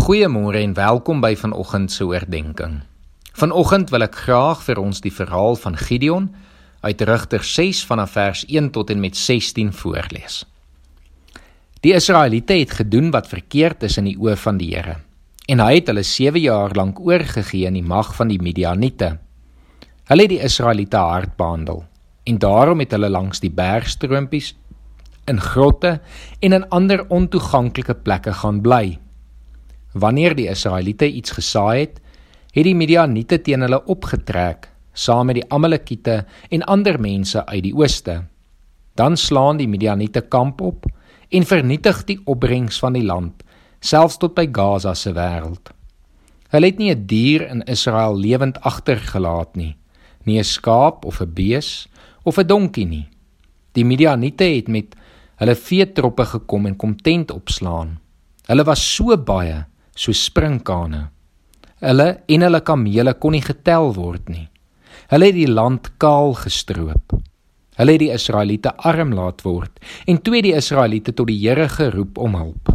Goeiemôre en welkom by vanoggend se oordeenking. Vanoggend wil ek graag vir ons die verhaal van Gideon uit Rigters 6 vanaf vers 1 tot en met 16 voorlees. Die Israeliete het gedoen wat verkeerd is in die oë van die Here en hy het hulle 7 jaar lank oorgegee in die mag van die Midianiete. Hulle het die Israeliete hard behandel en daarom het hulle langs die bergstroompies in grotte en in ander ontoeganklike plekke gaan bly. Wanneer die Israeliete iets gesaai het, het die Midianiete teen hulle opgetrek saam met die Amalekiete en ander mense uit die ooste. Dan slaan die Midianiete kamp op en vernietig die opbrengs van die land, selfs tot by Gaza se wêreld. Hulle het nie 'n dier in Israel lewend agtergelaat nie, nie 'n skaap of 'n bees of 'n donkie nie. Die Midianiete het met hulle veetroppe gekom en kom tent opslaan. Hulle was so baie so sprinkane. Hulle en hulle kamele kon nie getel word nie. Hulle het die land kaal gestroop. Hulle het die Israeliete arm laat word en toe die Israeliete tot die Here geroep om hulp.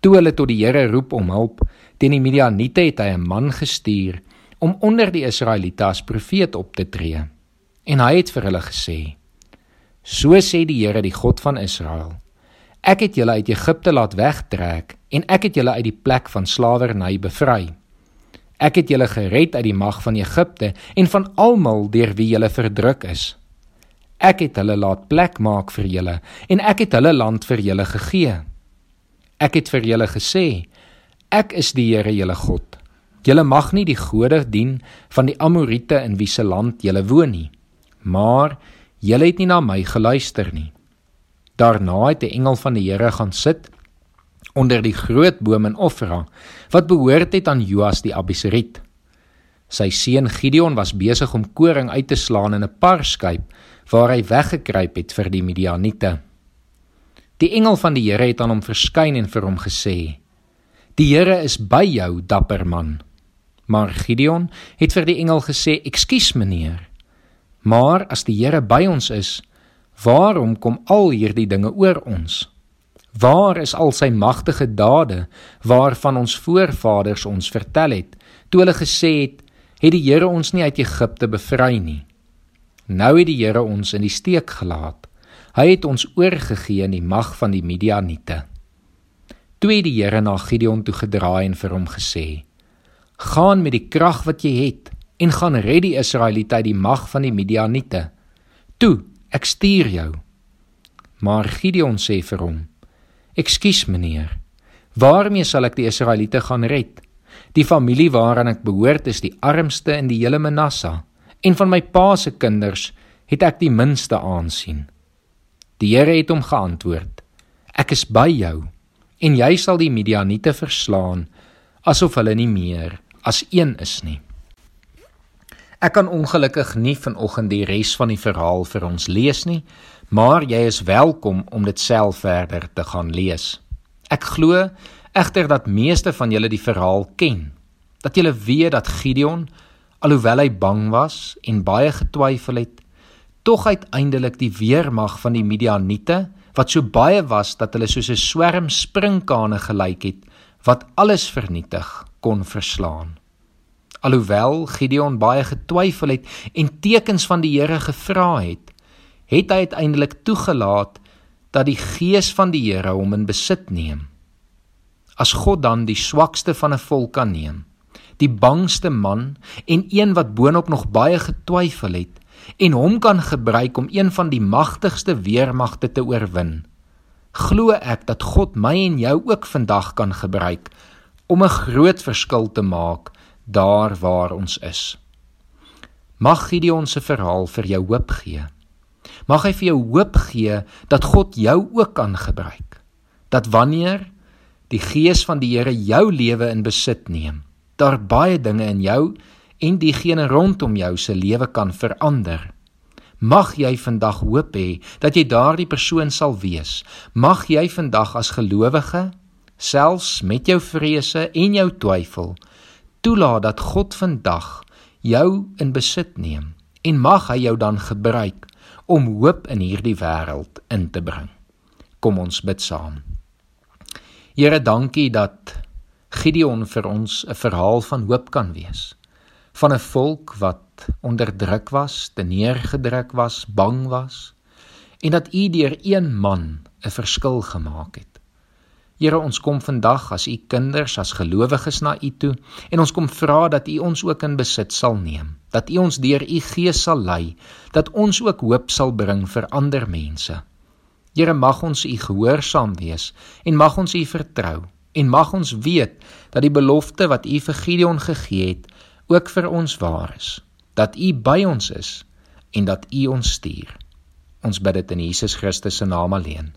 Toe hulle tot die Here roep om hulp, teen die Midianiete het hy 'n man gestuur om onder die Israeliete as profeet op te tree. En hy het vir hulle gesê: So sê die Here, die God van Israel: Ek het julle uit Egipte laat wegtrek en ek het julle uit die plek van slawerny bevry. Ek het julle gered uit die mag van Egipte en van almal deur wie julle verdruk is. Ek het hulle laat plek maak vir julle en ek het hulle land vir julle gegee. Ek het vir julle gesê: Ek is die Here julle God. Julle mag nie die gode dien van die Amorite in wie se land julle woon nie. Maar julle het nie na my geluister nie. Daarna het 'n engel van die Here gaan sit onder die groot boom in Ofra wat behoort het aan Joas die Abiseriet. Sy seun Gideon was besig om koring uit te slaan in 'n parskyp waar hy weggekruip het vir die Midianiete. Die engel van die Here het aan hom verskyn en vir hom gesê: "Die Here is by jou, dapper man." Maar Gideon het vir die engel gesê: "Ekskuus, meneer. Maar as die Here by ons is, Waarom kom al hierdie dinge oor ons? Waar is al sy magtige dade waarvan ons voorvaders ons vertel het toe hulle gesê het het die Here ons nie uit Egipte bevry nie? Nou het die Here ons in die steek gelaat. Hy het ons oorgegee in die mag van die Midianiete. Toe het die Here na Gideon toe gedraai en vir hom gesê: "Gaan met die krag wat jy het en gaan red die Israeliete uit die mag van die Midianiete." Toe Ek stuur jou. Maar Gideon sê vir hom: "Ekskuus meneer, waarmee sal ek die Israeliete gaan red? Die familie waaraan ek behoort is die armste in die hele Manasse en van my pa se kinders het ek die minste aansien." Die Here het hom geantwoord: "Ek is by jou en jy sal die Midianiete verslaan asof hulle nie meer as een is nie." Ek kan ongelukkig nie vanoggend die res van die verhaal vir ons lees nie, maar jy is welkom om dit self verder te gaan lees. Ek glo egter dat meeste van julle die verhaal ken. Dat julle weet dat Gideon, alhoewel hy bang was en baie getwyfel het, tog uiteindelik die weermag van die Midianiete, wat so baie was dat hulle soos 'n swerm sprinkane gelyk het, wat alles vernietig, kon verslaan. Alhoewel Gideon baie getwyfel het en tekens van die Here gevra het, het hy uiteindelik toegelaat dat die gees van die Here hom in besit neem. As God dan die swakste van 'n volk kan neem, die bangste man en een wat boonop nog baie getwyfel het en hom kan gebruik om een van die magtigste weermagte te oorwin, glo ek dat God my en jou ook vandag kan gebruik om 'n groot verskil te maak daar waar ons is. Mag Gideon se verhaal vir jou hoop gee. Mag hy vir jou hoop gee dat God jou ook kan gebruik. Dat wanneer die gees van die Here jou lewe in besit neem, daar baie dinge in jou en diegene rondom jou se lewe kan verander. Mag jy vandag hoop hê dat jy daardie persoon sal wees. Mag jy vandag as gelowige selfs met jou vrese en jou twyfel toelaat dat God vandag jou in besit neem en mag hy jou dan gebruik om hoop in hierdie wêreld in te bring. Kom ons bid saam. Here, dankie dat Gideon vir ons 'n verhaal van hoop kan wees. Van 'n volk wat onderdruk was, teneergedruk was, bang was en dat U deur een man 'n verskil gemaak het. Here, ons kom vandag as U kinders, as gelowiges na U toe en ons kom vra dat U ons ook in besit sal neem, dat U ons deur U Gees sal lei, dat ons ook hoop sal bring vir ander mense. Here mag ons U gehoorsaam wees en mag ons U vertrou en mag ons weet dat die belofte wat U vir Gideon gegee het ook vir ons waar is dat U by ons is en dat U ons stuur. Ons bid dit in Jesus Christus se naam alleen.